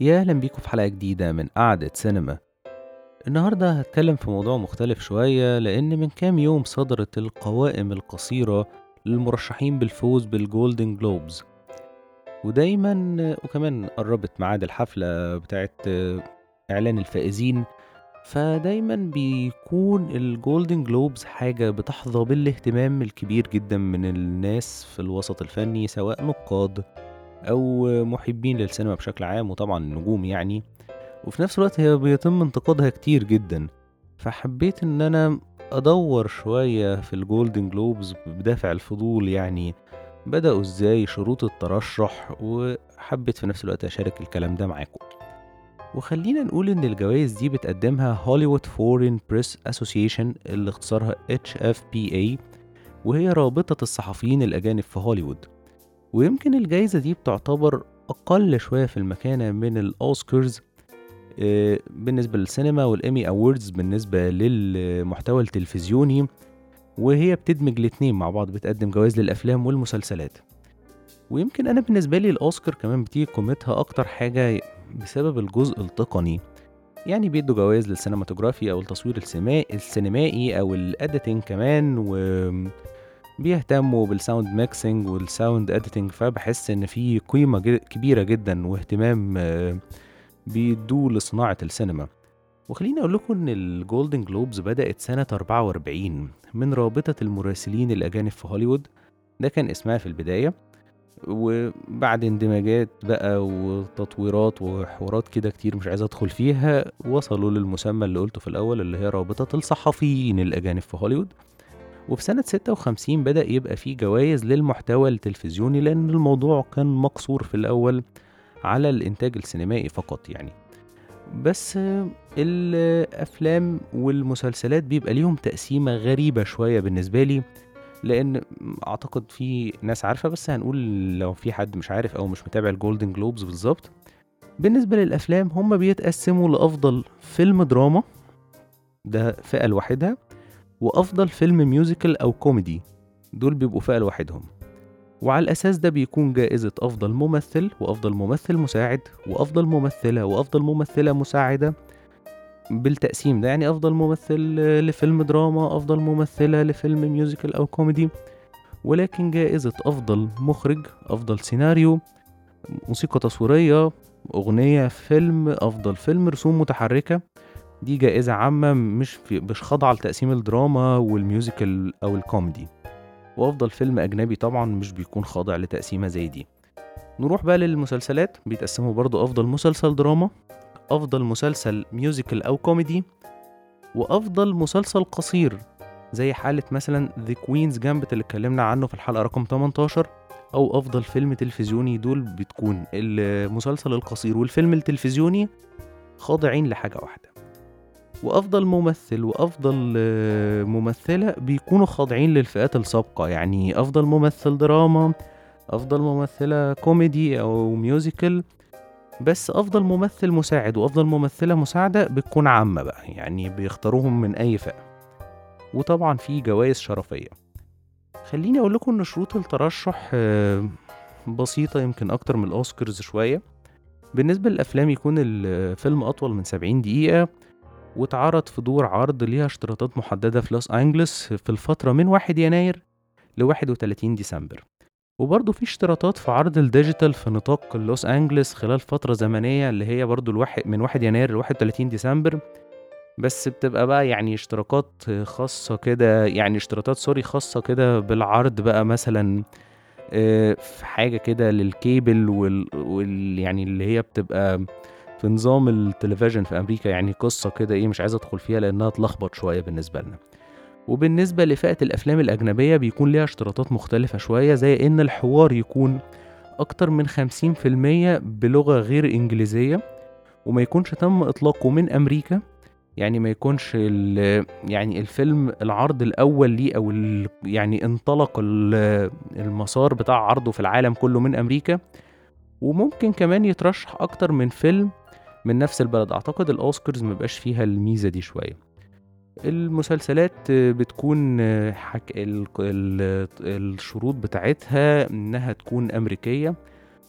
يا أهلا بيكم في حلقة جديدة من قعدة سينما. النهاردة هتكلم في موضوع مختلف شوية لأن من كام يوم صدرت القوائم القصيرة للمرشحين بالفوز بال Golden Globes ودايما وكمان قربت ميعاد الحفلة بتاعت إعلان الفائزين فدايما بيكون ال Golden Globes حاجة بتحظى بالاهتمام الكبير جدا من الناس في الوسط الفني سواء نقاد أو محبين للسينما بشكل عام وطبعا النجوم يعني. وفي نفس الوقت هي بيتم انتقادها كتير جدا. فحبيت إن أنا أدور شوية في ال Golden Globes بدافع الفضول يعني. بدأوا إزاي شروط الترشح وحبيت في نفس الوقت أشارك الكلام ده معاكم. وخلينا نقول إن الجوائز دي بتقدمها Hollywood Foreign Press Association اللي اختصارها HFPA وهي رابطة الصحفيين الأجانب في هوليوود. ويمكن الجايزة دي بتعتبر أقل شوية في المكانة من الأوسكارز آه، بالنسبة للسينما وال Emmy Awards بالنسبة للمحتوى التلفزيوني وهي بتدمج الاتنين مع بعض بتقدم جوائز للأفلام والمسلسلات. ويمكن أنا بالنسبة لي الأوسكار كمان بتيجي قيمتها أكتر حاجة بسبب الجزء التقني. يعني بيدوا جوائز لل cinematography أو التصوير السينمائي أو ال editing كمان و بيهتموا بال sound mixing وال sound editing فبحس إن في قيمة ج- كبيرة جدا واهتمام آه، بيدوه لصناعة السينما. وخليني أقول لكم إن ال Golden Globes بدأت سنة 44 من رابطة المراسلين الأجانب في هوليوود. ده كان اسمها في البداية. وبعد اندماجات بقى وتطويرات وحوارات كده كتير مش عايز أدخل فيها وصلوا للمسمى اللي قلته في الأول اللي هي رابطة الصحفيين الأجانب في هوليوود. وفي سنة 56 بدأ يبقى فيه جوائز للمحتوى التلفزيوني لأن الموضوع كان مقصور في الأول على الإنتاج السينمائي فقط يعني. بس الأفلام والمسلسلات بيبقى ليهم تقسيمة غريبة شوية بالنسبة لي لأن أعتقد في ناس عارفة بس هنقول لو في حد مش عارف أو مش متابع ال Golden Globes بالظبط. بالنسبة للأفلام هم بيتقسموا لأفضل فيلم دراما ده فئة لوحدها وأفضل فيلم musical أو كوميدي. دول بيبقوا فئة لوحدهم. وعلى الأساس ده بيكون جائزة أفضل ممثل وأفضل ممثل مساعد وأفضل ممثلة وأفضل ممثلة مساعدة بالتقسيم ده. يعني أفضل ممثل لفيلم دراما أفضل ممثلة لفيلم musical أو كوميدي. ولكن جائزة أفضل مخرج أفضل سيناريو موسيقى تصويرية أغنية فيلم أفضل فيلم رسوم متحركة. دي جائزة عامة مش في مش خاضعة لتقسيم الدراما وال musical أو الكوميدي. وأفضل فيلم أجنبي طبعا مش بيكون خاضع لتقسيمة زي دي. نروح بقى للمسلسلات. بيتقسموا برضو أفضل مسلسل دراما أفضل مسلسل musical أو كوميدي وأفضل مسلسل قصير زي حالة مثلا The Queen's Gambit اللي اتكلمنا عنه في الحلقة رقم 18 أو أفضل فيلم تلفزيوني. دول بتكون المسلسل القصير والفيلم التلفزيوني خاضعين لحاجة واحدة. وأفضل ممثل وأفضل آه، ممثلة بيكونوا خاضعين للفئات السابقة. يعني أفضل ممثل دراما أفضل ممثلة كوميدي أو musical بس أفضل ممثل مساعد وأفضل ممثلة مساعدة بتكون عامة بقى. يعني بيختاروهم من أي فئة. وطبعا في جوائز شرفية. خليني أقول لكم إن شروط الترشح آه، بسيطة يمكن أكتر من الأوسكارز شوية. بالنسبة للأفلام يكون الفيلم أطول من 70 دقيقة. واتعرض في دور عرض ليها اشتراطات محددة في لوس أنجلوس في الفترة من 1 يناير ل 31 ديسمبر. وبرضه في اشتراطات في عرض ال digital في نطاق لوس أنجلوس خلال فترة زمنية اللي هي برضه الواحد من 1 يناير ل 31 ديسمبر. بس بتبقى بقى يعني اشتراكات خاصة كده يعني اشتراطات سوري خاصة كده بالعرض بقى مثلا آه، في حاجة كده للكيبل وال, وال يعني اللي هي بتبقى في نظام التلفزيون في أمريكا يعني قصة كده إيه مش عايز أدخل فيها لأنها تلخبط شوية بالنسبة لنا. وبالنسبة لفئة الأفلام الأجنبية بيكون ليها اشتراطات مختلفة شوية زي إن الحوار يكون أكتر من 50% بلغة غير إنجليزية وما يكونش تم إطلاقه من أمريكا. يعني ما يكونش يعني الفيلم العرض الأول ليه أو يعني انطلق ال- المسار بتاع عرضه في العالم كله من أمريكا. وممكن كمان يترشح أكتر من فيلم من نفس البلد. أعتقد الأوسكارز مبقاش فيها الميزة دي شوية. المسلسلات بتكون حك... ال... ال... الشروط بتاعتها إنها تكون أمريكية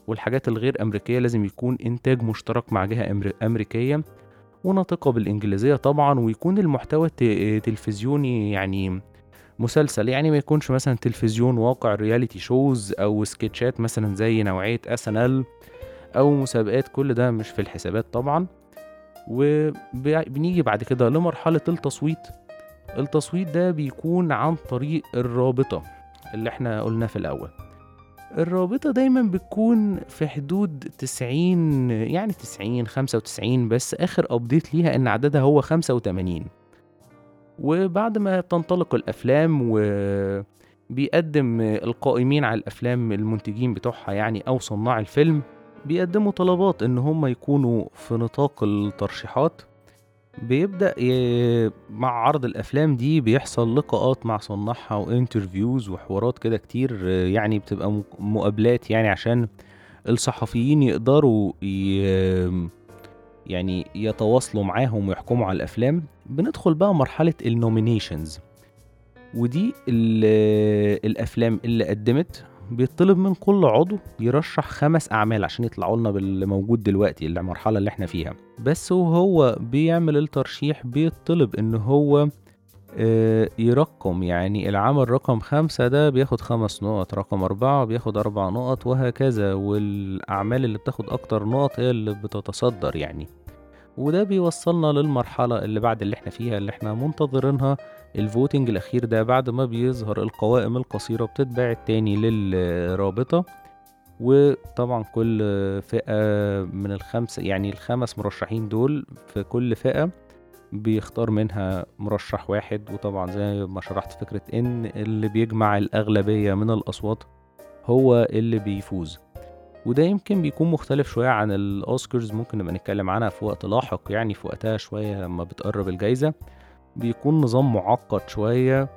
والحاجات الغير أمريكية لازم يكون إنتاج مشترك مع جهة أمر أمريكية وناطقة بالإنجليزية طبعًا، ويكون المحتوى تلفزيوني يعني مسلسل، يعني ما يكونش مثلًا تلفزيون واقع reality shows أو سكيتشات مثلًا زي نوعية SNL أو مسابقات، كل ده مش في الحسابات طبعًا. وب بنيجي بعد كده لمرحلة التصويت، التصويت ده بيكون عن طريق الرابطة اللي إحنا قُلناه في الأول. الرابطة دايمًا بتكون في حدود 90 يعني 90، 95 بس آخر update ليها إن عددها هو 85. وبعد ما تنطلق الأفلام وبيقدّم القائمين على الأفلام المنتجين بتوعها يعني أو صُناع الفيلم، بيقدّموا طلبات إن هم يكونوا في نطاق الترشيحات، بيبدأ مع عرض الأفلام دي بيحصل لقاءات مع صُناعها وinterviews وحوارات كده كتير يعني بتبقى مقابلات يعني عشان الصحفيين يقدروا يعني يتواصلوا معاهم ويحكموا على الأفلام. بندخل بقى مرحلة الnominations ودي ال الأفلام اللي قدّمت بيطلب من كل عضو يرشّح 5 أعمال عشان يطلعوا لنا باللي موجود دلوقتي المرحلة اللي إحنا فيها. بس وهو بيعمل الترشيح بيطلب إن هو آآ يرقّم، يعني العمل رقم 5 ده بياخد 5 نُقط، رقم 4 بياخد 4 نُقط وهكذا، والأعمال اللي بتاخد أكتر نُقط هي اللي بتتصدّر يعني. وده بيوصّلنا للمرحلة اللي بعد اللي إحنا فيها اللي إحنا منتظرينها الvoting الأخير ده بعد ما بيظهر القوائم القصيرة بتتبعت تاني للرابطة، وطبعًا كل فئة من ال5 يعني ال5 مرشحين دول في كل فئة بيختار منها مرشح واحد، وطبعًا زي ما شرحت فكرة إن اللي بيجمع الأغلبية من الأصوات هو اللي بيفوز. وده يمكن بيكون مختلف شوية عن الأوسكارز ممكن نبقى نتكلم عنها في وقت لاحق يعني في وقتها شوية لمّا بتقرّب الجايزة، بيكون نظام معقّد شوية،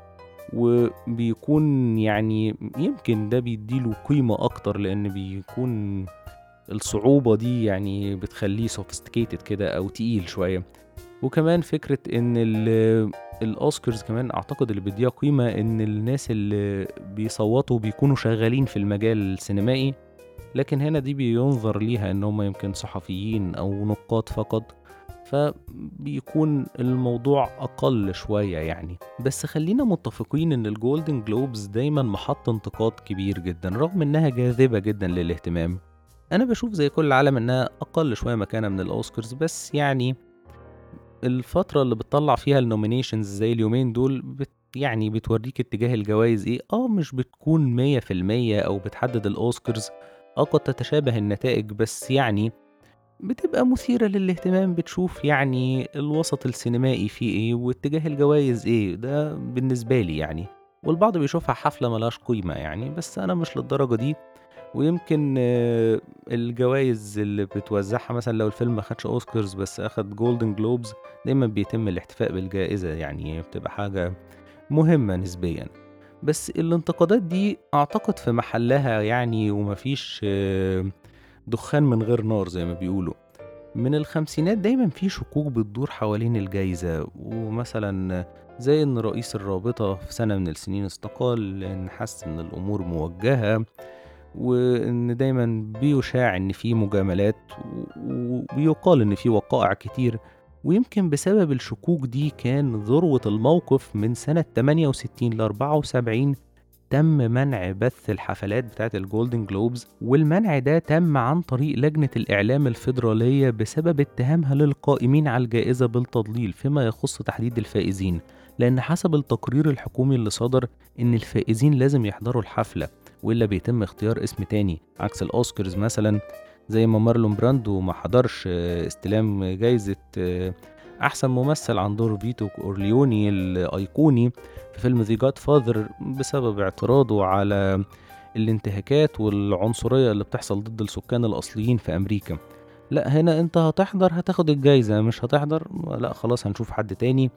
وبيكون يعني يمكن ده بيدّي له قيمة أكتر لإن بيكون الصعوبة دي يعني بتخلّيه sophisticated كده أو تقيل شوية. وكمان فكرة إن ال الأوسكارز كمان أعتقد اللي بيدّيها قيمة إن الناس اللي بيصوّتوا بيكونوا شغالين في المجال السينمائي، لكن هنا دي بيُنظر ليها إن هم يمكن صحفيين أو نقاد فقط، فبيكون الموضوع أقل شوية يعني. بس خلّينا متفقين إن الGolden Globes دايمًا محط انتقاد كبير جدًا، رغم إنها جاذبة جدًا للاهتمام. أنا باشوف زي كل العالم إنها أقل شوية مكانة من الأوسكارز، بس يعني الفترة اللي بتطلّع فيها ال nominations زي اليومين دول بت يعني بتورّيك اتجاه الجوايز إيه، آه مش بتكون 100% أو بتحدد الأوسكارز، آه قد تتشابه النتائج، بس يعني بتبقى مثيرة للاهتمام، بتشوف يعني الوسط السينمائي فيه إيه واتجاه الجوايز إيه، ده بالنسبة لي يعني. والبعض بيشوفها حفلة ما لهاش قيمة يعني، بس أنا مش للدرجة دي، ويمكن الجوايز اللي بتوزّعها مثلًا لو الفيلم ما خدش أوسكارز بس أخد Golden Globes دايمًا بيتم الاحتفاء بالجائزة يعني بتبقى حاجة مهمة نسبيًا. بس الانتقادات دي أعتقد في محلها يعني وما فيش دخان من غير نار زي ما بيقولوا. من الخمسينات دايمًا في شكوك بتدور حوالين الجايزة، ومثلًا زي إن رئيس الرابطة في سنة من السنين استقال لإن حَس إن الأمور موجهة، وإن دايمًا بيُشاع إن في مجاملات، وبيُقال إن في وقائع كتير، ويمكن بسبب الشكوك دي كان ذروة الموقف من سنة 68 ل74 تم منع بث الحفلات بتاعة الGolden Globes، والمنع ده تم عن طريق لجنة الإعلام الفيدرالية بسبب اتهامها للقائمين على الجائزة بالتضليل فيما يخص تحديد الفائزين، لإن حسب التقرير الحكومي اللي صدر إن الفائزين لازم يحضروا الحفلة، وإلا بيتم اختيار اسم تاني، عكس الأوسكارز مثلًا زي ما مارلون براندو ما حضرش استلام جايزة أحسن ممثل عن دور فيتو كورليوني الأيقوني في فيلم The Godfather بسبب اعتراضه على الانتهاكات والعنصرية اللي بتحصل ضد السكان الأصليين في أمريكا. لأ هنا أنت هتحضر هتاخد الجايزة، مش هتحضر لأ خلاص هنشوف حد تاني.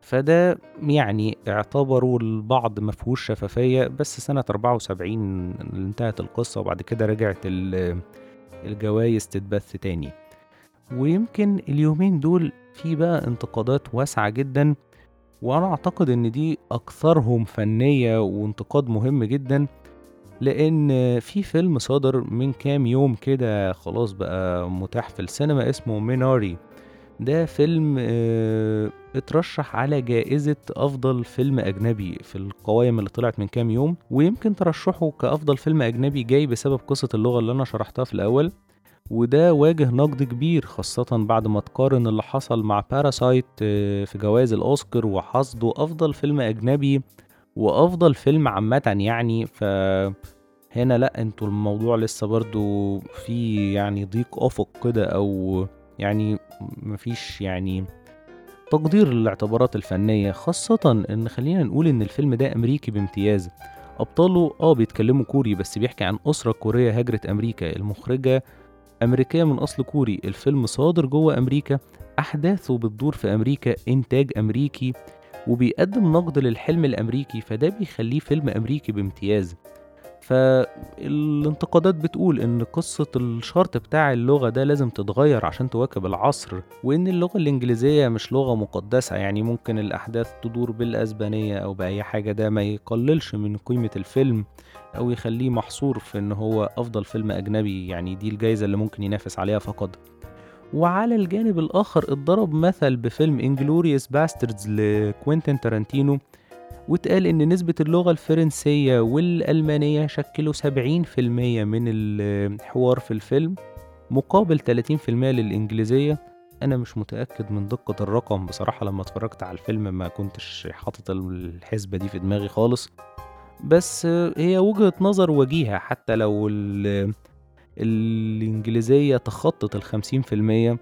فده يعني اعتبره البعض ما فيهوش شفافية، بس سنة 74 انتهت القصة وبعد كده رجعت ال الجوايز تتبث تاني. ويمكن اليومين دول في بقى انتقادات واسعة جدًا، وأنا أعتقد إن دي أكثرهم فنية وانتقاد مهم جدًا، لإن في فيلم صدر من كام يوم كده خلاص بقى متاح في السينما اسمه ميناري. ده فيلم آه، اترشح على جائزة أفضل فيلم أجنبي في القوائم اللي طلعت من كام يوم ويمكن ترشحه كأفضل فيلم أجنبي جاي بسبب قصة اللغة اللي أنا شرحتها في الأول. وده واجه نقد كبير خاصة بعد ما تقارن اللي حصل مع باراسايت في جوائز الأوسكار وحصده أفضل فيلم أجنبي وأفضل فيلم عامة يعني. ف هنا لأ أنتوا الموضوع لسه برضو في يعني ضيق أفق كده أو يعني مفيش يعني تقدير للاعتبارات الفنية. خاصة إن خلينا نقول إن الفيلم ده أمريكي بامتياز. أبطاله آه بيتكلموا كوري بس بيحكي عن أسرة كورية هاجرت أمريكا المخرجة أمريكية من أصل كوري. الفيلم صادر جوه أمريكا أحداثه بتدور في أمريكا إنتاج أمريكي وبيقدم نقد للحلم الأمريكي فده بيخليه فيلم أمريكي بامتياز. فالانتقادات بتقول إن قصة الشرط بتاع اللغة ده لازم تتغير عشان تواكب العصر وإن اللغة الإنجليزية مش لغة مقدسة. يعني ممكن الأحداث تدور بالأسبانية أو بأي حاجة ده ما يقللش من قيمة الفيلم. أو يخليه محصور في إن هو أفضل فيلم أجنبي يعني دي الجايزة اللي ممكن ينافس عليها فقط. وعلى الجانب الآخر اتضرب مثل بفيلم Inglourious Basterds لكوينتين تارانتينو واتقال إن نسبة اللغة الفرنسية والألمانية شكلوا 70% من الحوار في الفيلم مقابل 30% للإنجليزية. أنا مش متأكد من دقة الرقم بصراحة لما اتفرجت على الفيلم ما كنتش حاطط الحسبة دي في دماغي خالص. بس هي وجهة نظر وجيهة حتى لو الإنجليزية تخطت الخمسين في المية.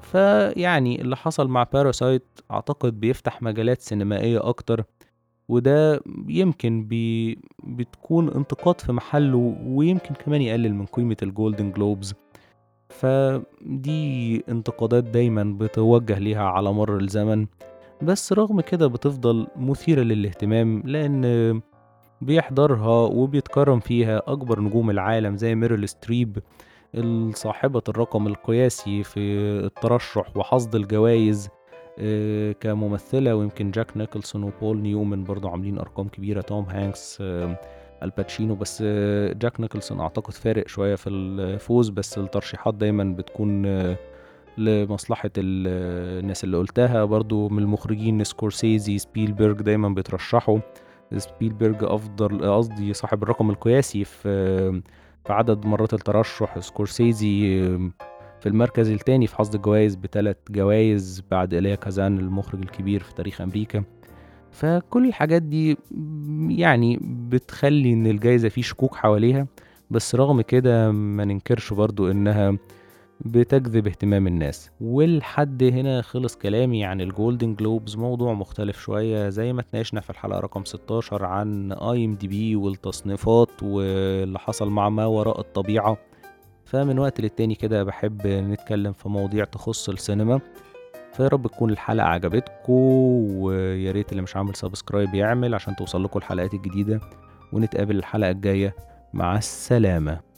فيعني اللي حصل مع Parasite أعتقد بيفتح مجالات سينمائية أكتر وده يمكن بي بتكون انتقاد في محله ويمكن كمان يقلل من قيمة ال Golden Globes فدي انتقادات دايما بتوجه ليها على مر الزمن. بس رغم كده بتفضل مثيرة للاهتمام لأن بيحضرها وبيتكرم فيها أكبر نجوم العالم زي ميريل ستريب صاحبة الرقم القياسي في الترشح وحصد الجوائز آه، كممثلة ويمكن جاك نيكلسون وبول نيومن برضو عاملين أرقام كبيرة توم هانكس آه، آل باتشينو بس آه، جاك نيكلسون أعتقد فارق شوية في الفوز بس الترشيحات دايما بتكون لمصلحة الناس اللي قلتها. برضو من المخرجين سكورسيزي سبيلبرج دايما بيترشحوا سبيلبرج أفضل قصدي صاحب الرقم القياسي في في عدد مرات الترشح سكورسيزي في المركز الثاني في حصد الجوائز بثلاث جوائز بعد إيليا كازان المخرج الكبير في تاريخ أمريكا. فكل الحاجات دي يعني بتخلي إن الجايزة فيه شكوك حواليها بس رغم كده ما ننكرش برضو إنها بتجذب اهتمام الناس. والحد هنا خلص كلامي عن ال Golden Globes موضوع مختلف شوية زي ما اتناقشنا في الحلقة رقم 16 عن IMDb والتصنيفات واللي حصل مع ما وراء الطبيعة. فمن وقت للتاني كده بحب نتكلم في مواضيع تخص السينما. فيا رب تكون الحلقة عجبتكم ويا ريت اللي مش عامل subscribe يعمل عشان توصل لكم الحلقات الجديدة. ونتقابل الحلقة الجاية. مع السلامة.